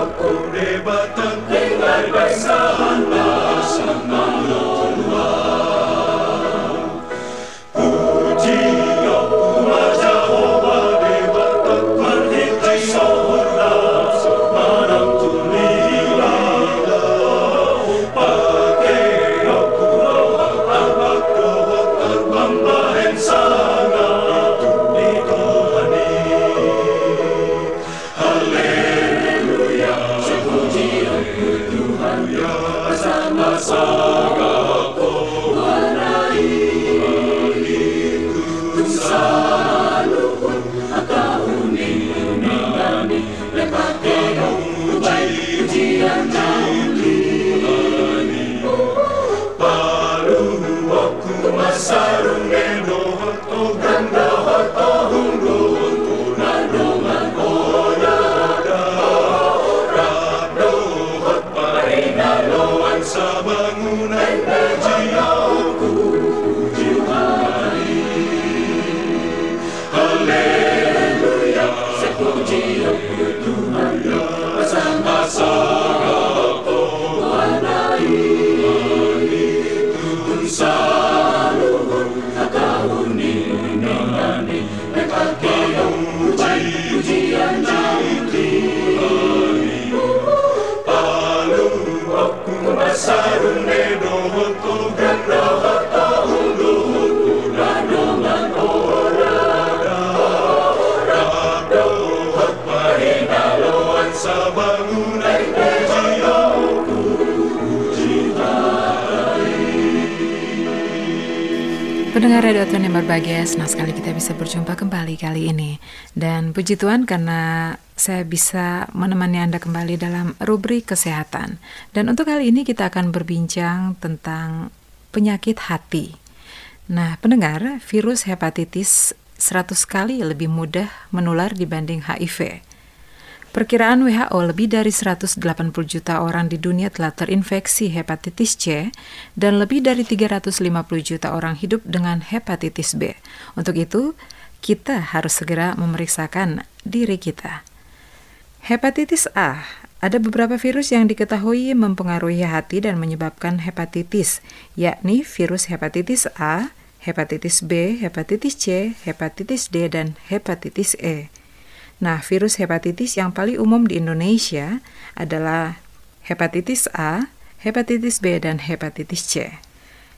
Kau kure batang tinggal bersama passar um meu. Pendengar Radio Tuhan yang berbahagia, senang sekali kita bisa berjumpa kembali kali ini. Dan puji Tuhan karena saya bisa menemani Anda kembali dalam rubrik kesehatan. Dan untuk kali ini kita akan berbincang tentang penyakit hati. Nah, pendengar, virus hepatitis 100 kali lebih mudah menular dibanding HIV. Perkiraan WHO lebih dari 180 juta orang di dunia telah terinfeksi hepatitis C dan lebih dari 350 juta orang hidup dengan hepatitis B. Untuk itu, kita harus segera memeriksakan diri kita. Hepatitis A ada beberapa virus yang diketahui mempengaruhi hati dan menyebabkan hepatitis, yakni virus hepatitis A, hepatitis B, hepatitis C, hepatitis D, dan hepatitis E. Nah, virus hepatitis yang paling umum di Indonesia adalah hepatitis A, hepatitis B, dan hepatitis C.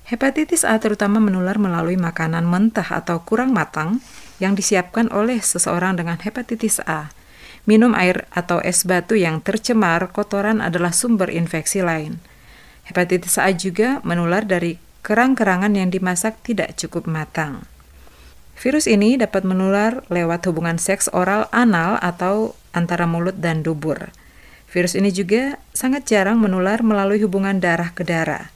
Hepatitis A terutama menular melalui makanan mentah atau kurang matang yang disiapkan oleh seseorang dengan hepatitis A. Minum air atau es batu yang tercemar kotoran adalah sumber infeksi lain. Hepatitis A juga menular dari kerang-kerangan yang dimasak tidak cukup matang. Virus ini dapat menular lewat hubungan seks oral anal atau antara mulut dan dubur. Virus ini juga sangat jarang menular melalui hubungan darah ke darah.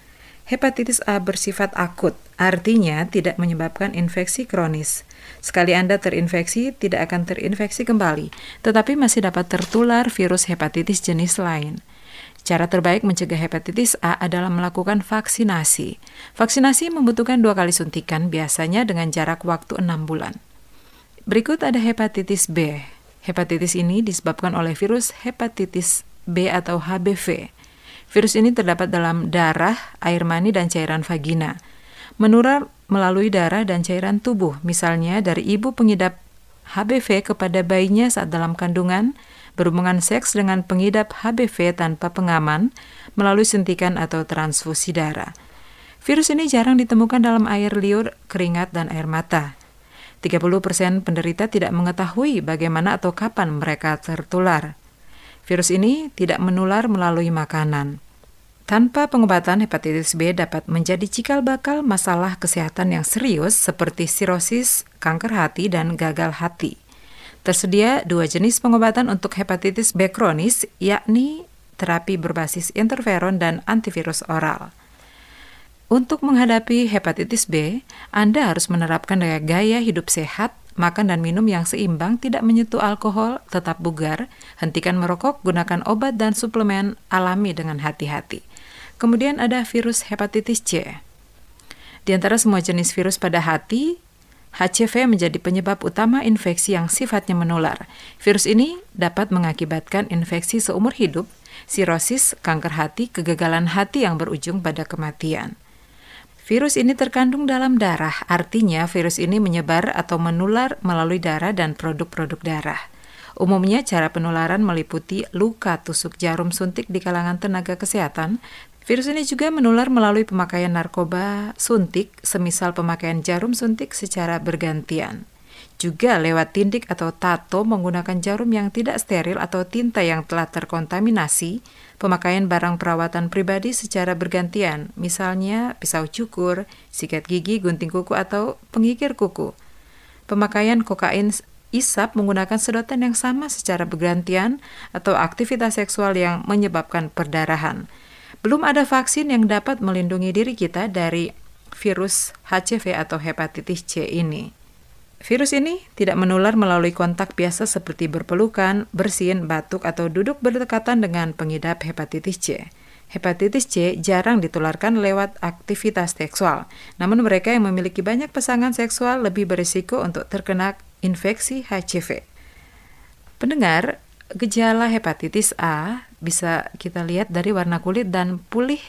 Hepatitis A bersifat akut, artinya tidak menyebabkan infeksi kronis. Sekali Anda terinfeksi, tidak akan terinfeksi kembali, tetapi masih dapat tertular virus hepatitis jenis lain. Cara terbaik mencegah hepatitis A adalah melakukan vaksinasi. Vaksinasi membutuhkan dua kali suntikan, biasanya dengan jarak waktu enam bulan. Berikut ada hepatitis B. Hepatitis ini disebabkan oleh virus hepatitis B atau HBV. Virus ini terdapat dalam darah, air mani, dan cairan vagina. Menular melalui darah dan cairan tubuh, misalnya dari ibu pengidap HBV kepada bayinya saat dalam kandungan, berhubungan seks dengan pengidap HBV tanpa pengaman melalui sentikan atau transfusi darah. Virus ini jarang ditemukan dalam air liur, keringat, dan air mata. 30% penderita tidak mengetahui bagaimana atau kapan mereka tertular. Virus ini tidak menular melalui makanan. Tanpa pengobatan, hepatitis B dapat menjadi cikal bakal masalah kesehatan yang serius seperti sirosis, kanker hati, dan gagal hati. Tersedia dua jenis pengobatan untuk hepatitis B kronis, yakni terapi berbasis interferon dan antivirus oral. Untuk menghadapi hepatitis B, Anda harus menerapkan gaya, hidup sehat, makan dan minum yang seimbang, tidak menyentuh alkohol, tetap bugar, hentikan merokok, gunakan obat dan suplemen alami dengan hati-hati. Kemudian ada virus hepatitis C. Di antara semua jenis virus pada hati, HCV menjadi penyebab utama infeksi yang sifatnya menular. Virus ini dapat mengakibatkan infeksi seumur hidup, sirosis, kanker hati, kegagalan hati yang berujung pada kematian. Virus ini terkandung dalam darah, artinya virus ini menyebar atau menular melalui darah dan produk-produk darah. Umumnya cara penularan meliputi luka tusuk jarum suntik di kalangan tenaga kesehatan, Virus ini juga menular melalui pemakaian narkoba suntik, semisal pemakaian jarum suntik secara bergantian. Juga lewat tindik atau tato menggunakan jarum yang tidak steril atau tinta yang telah terkontaminasi, pemakaian barang perawatan pribadi secara bergantian, misalnya pisau cukur, sikat gigi, gunting kuku, atau pengikir kuku. pemakaian kokain isap menggunakan sedotan yang sama secara bergantian atau aktivitas seksual yang menyebabkan perdarahan. Belum ada vaksin yang dapat melindungi diri kita dari virus HCV atau hepatitis C ini. Virus ini tidak menular melalui kontak biasa seperti berpelukan, bersin, batuk, atau duduk berdekatan dengan pengidap hepatitis C. Hepatitis C jarang ditularkan lewat aktivitas seksual, namun mereka yang memiliki banyak pasangan seksual lebih berisiko untuk terkena infeksi HCV. Pendengar, gejala hepatitis A bisa kita lihat dari warna kulit dan pulih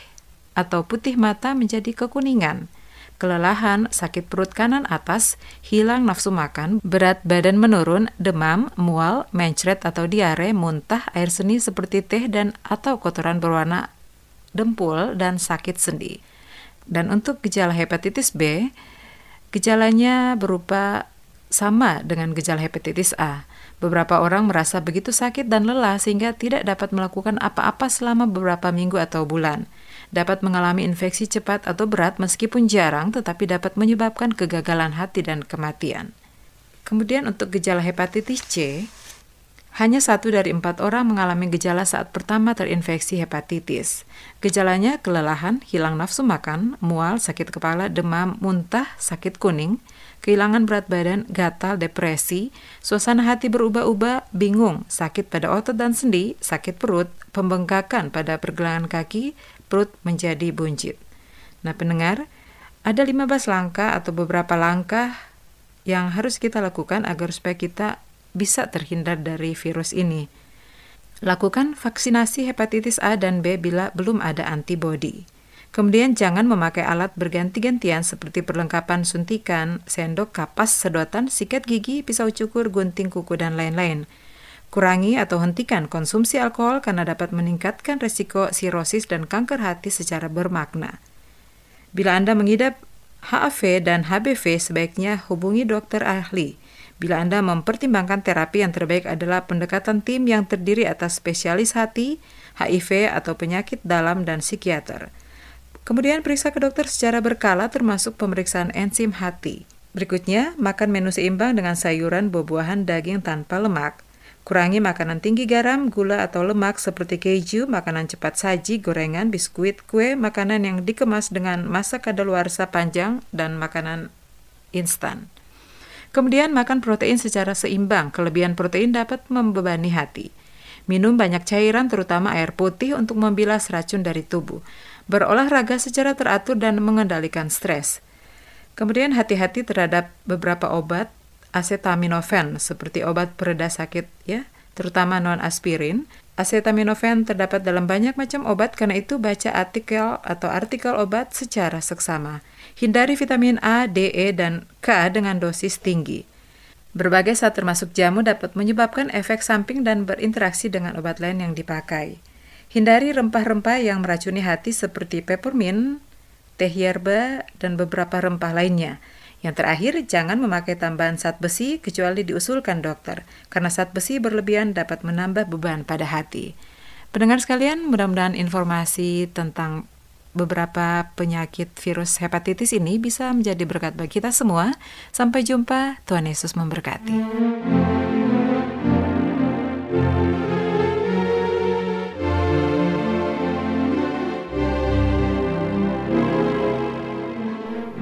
atau putih mata menjadi kekuningan. Kelelahan, sakit perut kanan atas, hilang nafsu makan, berat badan menurun, demam, mual, mencret atau diare, muntah, air seni seperti teh dan atau kotoran berwarna dempul, dan sakit sendi. Dan untuk gejala hepatitis B, gejalanya berupa sama dengan gejala hepatitis A. Beberapa orang merasa begitu sakit dan lelah sehingga tidak dapat melakukan apa-apa selama beberapa minggu atau bulan. Dapat mengalami infeksi cepat atau berat meskipun jarang tetapi dapat menyebabkan kegagalan hati dan kematian. Kemudian untuk gejala hepatitis C, hanya satu dari empat orang mengalami gejala saat pertama terinfeksi hepatitis. Gejalanya kelelahan, hilang nafsu makan, mual, sakit kepala, demam, muntah, sakit kuning, kehilangan berat badan, gatal, depresi, suasana hati berubah-ubah, bingung, sakit pada otot dan sendi, sakit perut, pembengkakan pada pergelangan kaki, perut menjadi buncit. Nah pendengar, ada 15 langkah atau beberapa langkah yang harus kita lakukan agar supaya kita bisa terhindar dari virus ini. Lakukan vaksinasi hepatitis A dan B bila belum ada antibodi. Kemudian jangan memakai alat berganti-gantian seperti perlengkapan suntikan, sendok, kapas, sedotan, sikat gigi, pisau cukur, gunting kuku, dan lain-lain. Kurangi atau hentikan konsumsi alkohol karena dapat meningkatkan resiko sirosis dan kanker hati secara bermakna. Bila Anda mengidap HIV dan HBV, sebaiknya hubungi dokter ahli Bila Anda mempertimbangkan terapi yang terbaik adalah pendekatan tim yang terdiri atas spesialis hati, HIV atau penyakit dalam dan psikiater. Kemudian periksa ke dokter secara berkala termasuk pemeriksaan enzim hati. Berikutnya, makan menu seimbang dengan sayuran, buah-buahan, daging tanpa lemak. Kurangi makanan tinggi garam, gula atau lemak seperti keju, makanan cepat saji, gorengan, biskuit, kue, makanan yang dikemas dengan masa kadaluarsa panjang, dan makanan instan. Kemudian makan protein secara seimbang. Kelebihan protein dapat membebani hati. Minum banyak cairan terutama air putih untuk membilas racun dari tubuh. Berolahraga secara teratur dan mengendalikan stres. Kemudian hati-hati terhadap beberapa obat acetaminophen seperti obat pereda sakit ya, terutama non aspirin. Acetaminophen terdapat dalam banyak macam obat karena itu baca artikel atau artikel obat secara seksama. Hindari vitamin A, D, E, dan K dengan dosis tinggi. Berbagai zat termasuk jamu dapat menyebabkan efek samping dan berinteraksi dengan obat lain yang dipakai. Hindari rempah-rempah yang meracuni hati seperti peppermint, teh yerba, dan beberapa rempah lainnya. Yang terakhir, jangan memakai tambahan zat besi kecuali diusulkan dokter, karena zat besi berlebihan dapat menambah beban pada hati. Pendengar sekalian, mudah-mudahan informasi tentang beberapa penyakit virus hepatitis ini bisa menjadi berkat bagi kita semua. Sampai jumpa, Tuhan Yesus memberkati.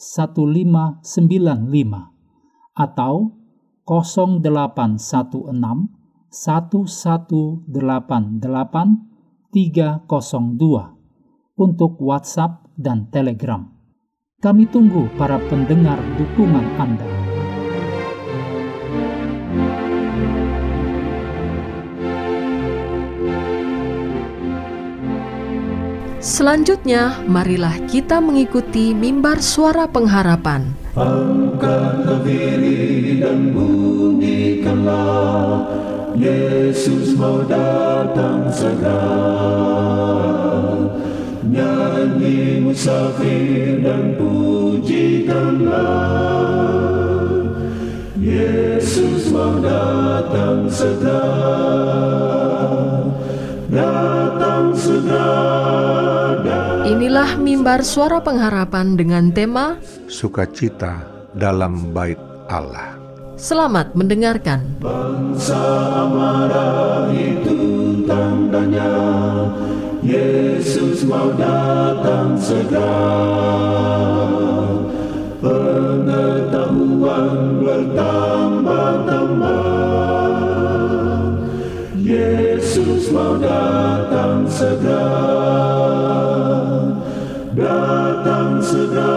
1595 atau 0816 1188 302 untuk WhatsApp dan Telegram. Kami tunggu para pendengar dukungan Anda. Selanjutnya, marilah kita mengikuti mimbar suara pengharapan. Dan bunyikanlah, Yesus mau datang segera. Nyanyi musafir dan pujikanlah, Yesus mau datang segera. Datang segera. Inilah mimbar suara pengharapan dengan tema Sukacita dalam bait Allah. Selamat mendengarkan. Bangsa marah itu tandanya Yesus mau datang segera Pengetahuan bertambah-tambah Mau datang segera. Datang segera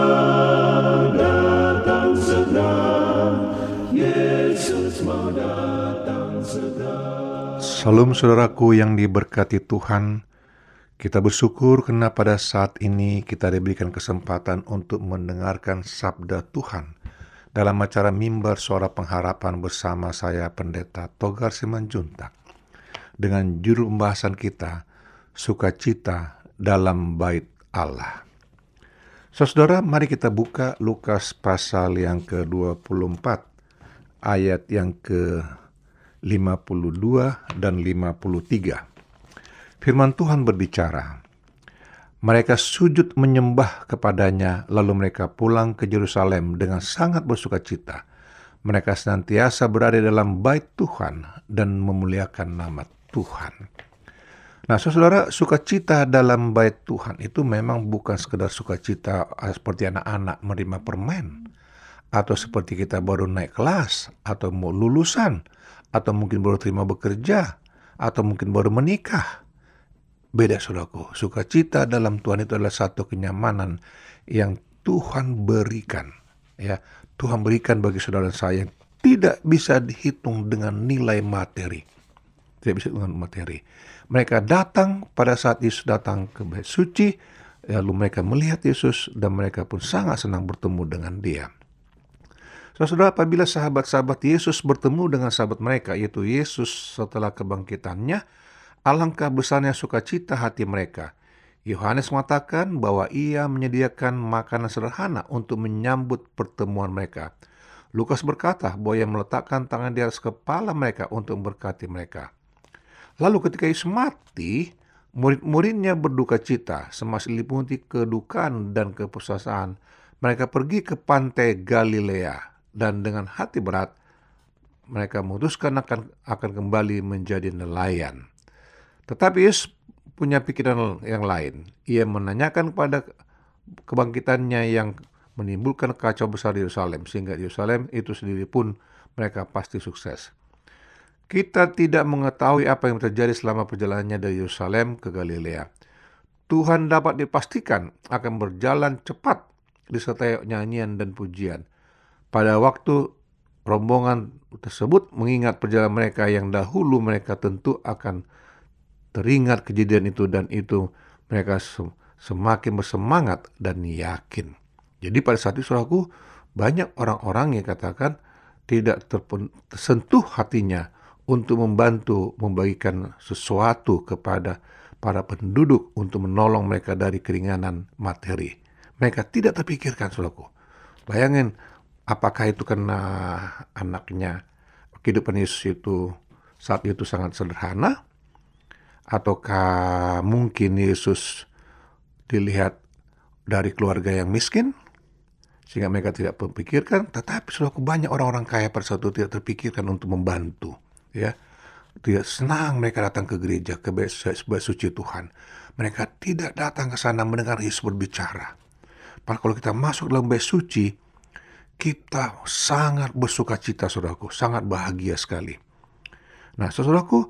Datang segera. Yesus mau datang segera. Salam saudaraku yang diberkati Tuhan. Kita bersyukur karena pada saat ini kita diberikan kesempatan untuk mendengarkan sabda Tuhan dalam acara mimbar suara pengharapan bersama saya Pendeta Togar Simanjuntak dengan judul pembahasan kita Sukacita dalam Bait Allah. Saudara, mari kita buka Lukas pasal yang ke-24 ayat yang ke-52 dan 53. Firman Tuhan berbicara, mereka sujud menyembah kepadanya, lalu mereka pulang ke Yerusalem dengan sangat bersuka cita. Mereka senantiasa berada dalam bait Tuhan dan memuliakan nama Tuhan. Nah, saudara, sukacita dalam bait Tuhan itu memang bukan sekedar sukacita seperti anak-anak menerima permen, atau seperti kita baru naik kelas, atau mau lulusan, atau mungkin baru terima bekerja, atau mungkin baru menikah. Beda saudaraku, sukacita dalam Tuhan itu adalah satu kenyamanan yang Tuhan berikan. Ya, Tuhan berikan bagi saudara saya yang tidak bisa dihitung dengan nilai materi. Tidak bisa dengan materi. Mereka datang pada saat Yesus datang ke bait suci, lalu mereka melihat Yesus dan mereka pun sangat senang bertemu dengan dia. Saudara, apabila sahabat-sahabat Yesus bertemu dengan sahabat mereka, yaitu Yesus setelah kebangkitannya, alangkah besarnya sukacita hati mereka. Yohanes mengatakan bahwa ia menyediakan makanan sederhana untuk menyambut pertemuan mereka. Lukas berkata bahwa ia meletakkan tangan di atas kepala mereka untuk memberkati mereka. Lalu ketika Yesus mati, murid-muridnya berduka cita, semasa diliputi kedukaan dan keputusasaan. Mereka pergi ke pantai Galilea dan dengan hati berat mereka memutuskan akan akan kembali menjadi nelayan. Tetapi Yesus punya pikiran yang lain. Ia menanyakan kepada kebangkitannya yang menimbulkan kacau besar di Yerusalem sehingga Yerusalem itu sendiri pun mereka pasti sukses. Kita tidak mengetahui apa yang terjadi selama perjalanannya dari Yerusalem ke Galilea. Tuhan dapat dipastikan akan berjalan cepat disertai nyanyian dan pujian. Pada waktu rombongan tersebut mengingat perjalanan mereka yang dahulu mereka tentu akan teringat kejadian itu dan itu mereka semakin bersemangat dan yakin. Jadi pada saat itu saudaraku banyak orang-orang yang katakan tidak tersentuh hatinya untuk membantu membagikan sesuatu kepada para penduduk untuk menolong mereka dari keringanan materi. Mereka tidak terpikirkan saudaraku. Bayangin apakah itu karena anaknya kehidupan Yesus itu saat itu sangat sederhana ataukah mungkin Yesus dilihat dari keluarga yang miskin sehingga mereka tidak berpikirkan tetapi sudah banyak orang-orang kaya itu tidak terpikirkan untuk membantu ya. Tidak senang mereka datang ke gereja ke bait suci Tuhan. Mereka tidak datang ke sana mendengar Yesus berbicara. Padahal kalau kita masuk dalam bait suci kita sangat bersuka cita, saudaraku, sangat bahagia sekali. Nah, saudaraku,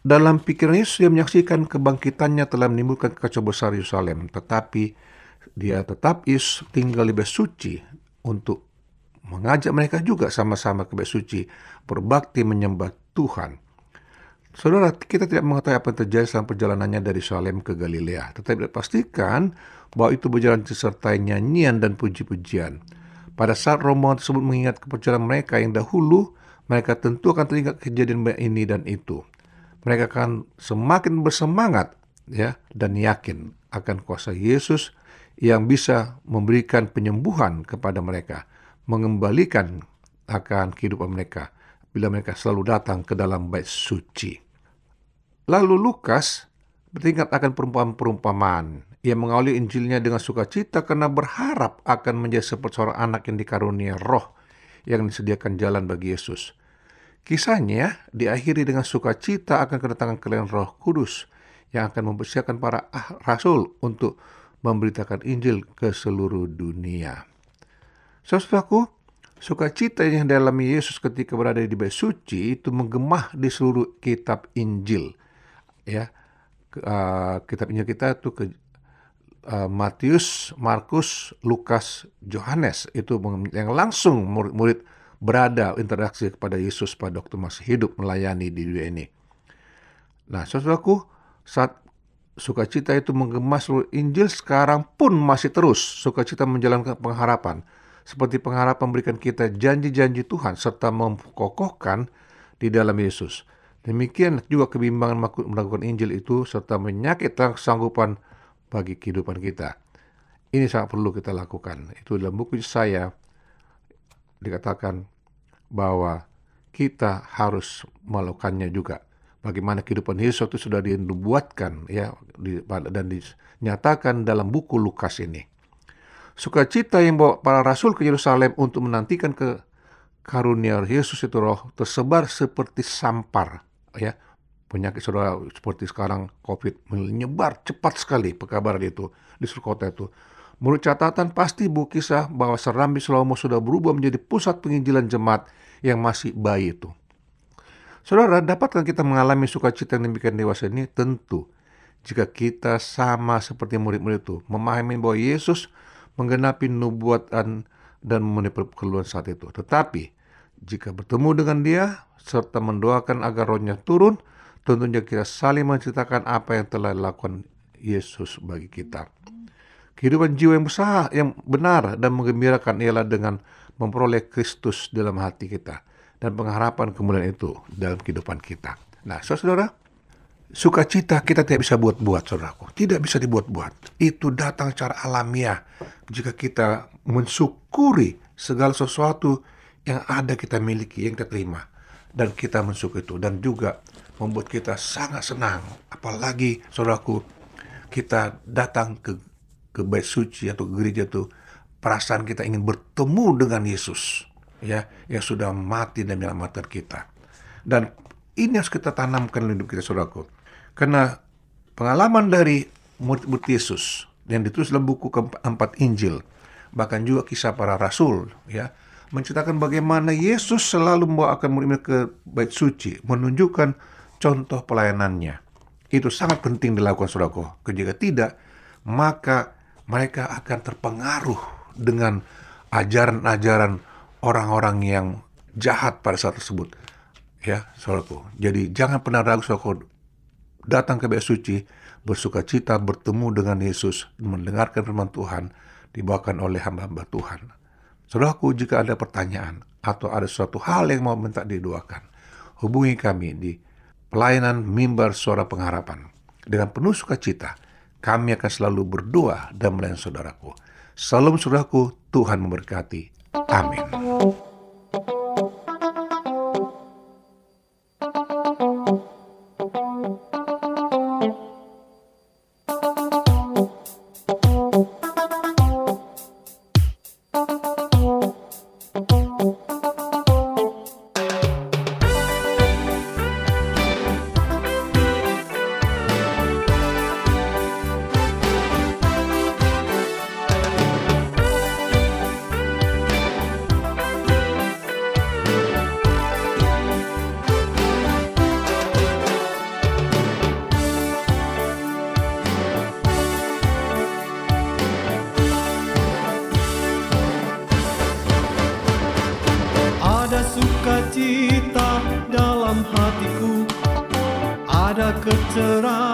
dalam pikiran Yesus dia menyaksikan kebangkitannya telah menimbulkan kacau besar Yerusalem, tetapi dia tetap Yesus tinggal di bait suci untuk mengajak mereka juga sama-sama ke bait suci, berbakti menyembah Tuhan. Saudara, kita tidak mengetahui apa yang terjadi selama perjalanannya dari Salem ke Galilea, tetapi pastikan bahwa itu berjalan disertai nyanyian dan puji-pujian. Pada saat rombongan tersebut mengingat kepercayaan mereka yang dahulu, mereka tentu akan teringat kejadian ini dan itu mereka akan semakin bersemangat ya dan yakin akan kuasa Yesus yang bisa memberikan penyembuhan kepada mereka, mengembalikan akan kehidupan mereka bila mereka selalu datang ke dalam bait suci. Lalu Lukas bertingkat akan perumpamaan-perumpamaan. Ia mengawali Injilnya dengan sukacita karena berharap akan menjadi seperti seorang anak yang dikarunia roh yang disediakan jalan bagi Yesus. Kisahnya diakhiri dengan sukacita akan kedatangan kalian Roh Kudus yang akan mempersiapkan para ah, rasul untuk memberitakan Injil ke seluruh dunia. Saudaraku, sukacita yang dialami Yesus ketika berada di bait suci itu menggemah di seluruh kitab Injil. Ya, uh, kitab Injil kita itu ke uh, Matius, Markus, Lukas, Yohanes itu yang langsung murid-murid berada interaksi kepada Yesus pada waktu masih hidup melayani di dunia ini. Nah, saudaraku, saat sukacita itu menggema seluruh Injil sekarang pun masih terus sukacita menjalankan pengharapan. Seperti pengharapan memberikan kita janji-janji Tuhan serta mengkokohkan di dalam Yesus. Demikian juga kebimbangan melakukan Injil itu serta menyakitkan kesanggupan bagi kehidupan kita. Ini sangat perlu kita lakukan. Itu dalam buku saya dikatakan bahwa kita harus melakukannya juga. Bagaimana kehidupan Yesus itu sudah dinubuatkan ya dan dinyatakan dalam buku Lukas ini. Sukacita yang bawa para rasul ke Yerusalem untuk menantikan ke karunia Yesus itu roh tersebar seperti sampar ya penyakit saudara seperti sekarang COVID menyebar cepat sekali pekabaran itu di seluruh kota itu Menurut catatan pasti Bu Kisah bahwa Serambi Salomo sudah berubah menjadi pusat penginjilan jemaat yang masih bayi itu. Saudara, dapatkah kita mengalami sukacita yang demikian dewasa ini? Tentu. Jika kita sama seperti murid-murid itu, memahami bahwa Yesus menggenapi nubuatan dan memenuhi keluhan saat itu. Tetapi, jika bertemu dengan dia, serta mendoakan agar rohnya turun, tentunya kita saling menceritakan apa yang telah dilakukan Yesus bagi kita. Kehidupan jiwa yang besar, yang benar dan menggembirakan ialah dengan memperoleh Kristus dalam hati kita dan pengharapan kemuliaan itu dalam kehidupan kita. Nah, saudara, sukacita kita tidak bisa buat-buat, saudaraku. Tidak bisa dibuat-buat. Itu datang secara alamiah jika kita mensyukuri segala sesuatu yang ada kita miliki, yang kita terima. Dan kita mensyukuri itu. Dan juga membuat kita sangat senang. Apalagi, saudaraku, kita datang ke ke bait suci atau gereja itu perasaan kita ingin bertemu dengan Yesus ya yang sudah mati dan menyelamatkan kita. Dan ini harus kita tanamkan dalam hidup kita saudaraku. Karena pengalaman dari murid-murid Yesus yang ditulis dalam buku keempat Injil bahkan juga kisah para rasul ya menceritakan bagaimana Yesus selalu membawakan murid-murid ke bait suci menunjukkan contoh pelayanannya itu sangat penting dilakukan saudaraku jika tidak maka mereka akan terpengaruh dengan ajaran-ajaran orang-orang yang jahat pada saat tersebut. Ya, saudaraku. Jadi jangan pernah ragu saudaraku datang ke bait suci, bersuka cita bertemu dengan Yesus, mendengarkan firman Tuhan, dibawakan oleh hamba-hamba Tuhan. Saudaraku, jika ada pertanyaan atau ada suatu hal yang mau minta didoakan, hubungi kami di pelayanan mimbar suara pengharapan. Dengan penuh sukacita, kami akan selalu berdoa dan melayani saudaraku. Salam saudaraku, Tuhan memberkati. Amin. cita dalam hatiku ada kecerahan.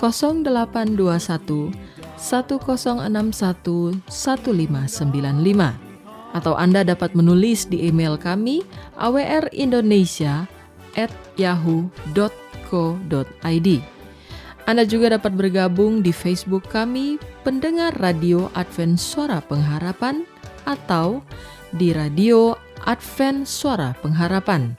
0821 1061 1595 atau Anda dapat menulis di email kami awrindonesia@yahoo.co.id. Anda juga dapat bergabung di Facebook kami Pendengar Radio Advent Suara Pengharapan atau di Radio Advent Suara Pengharapan.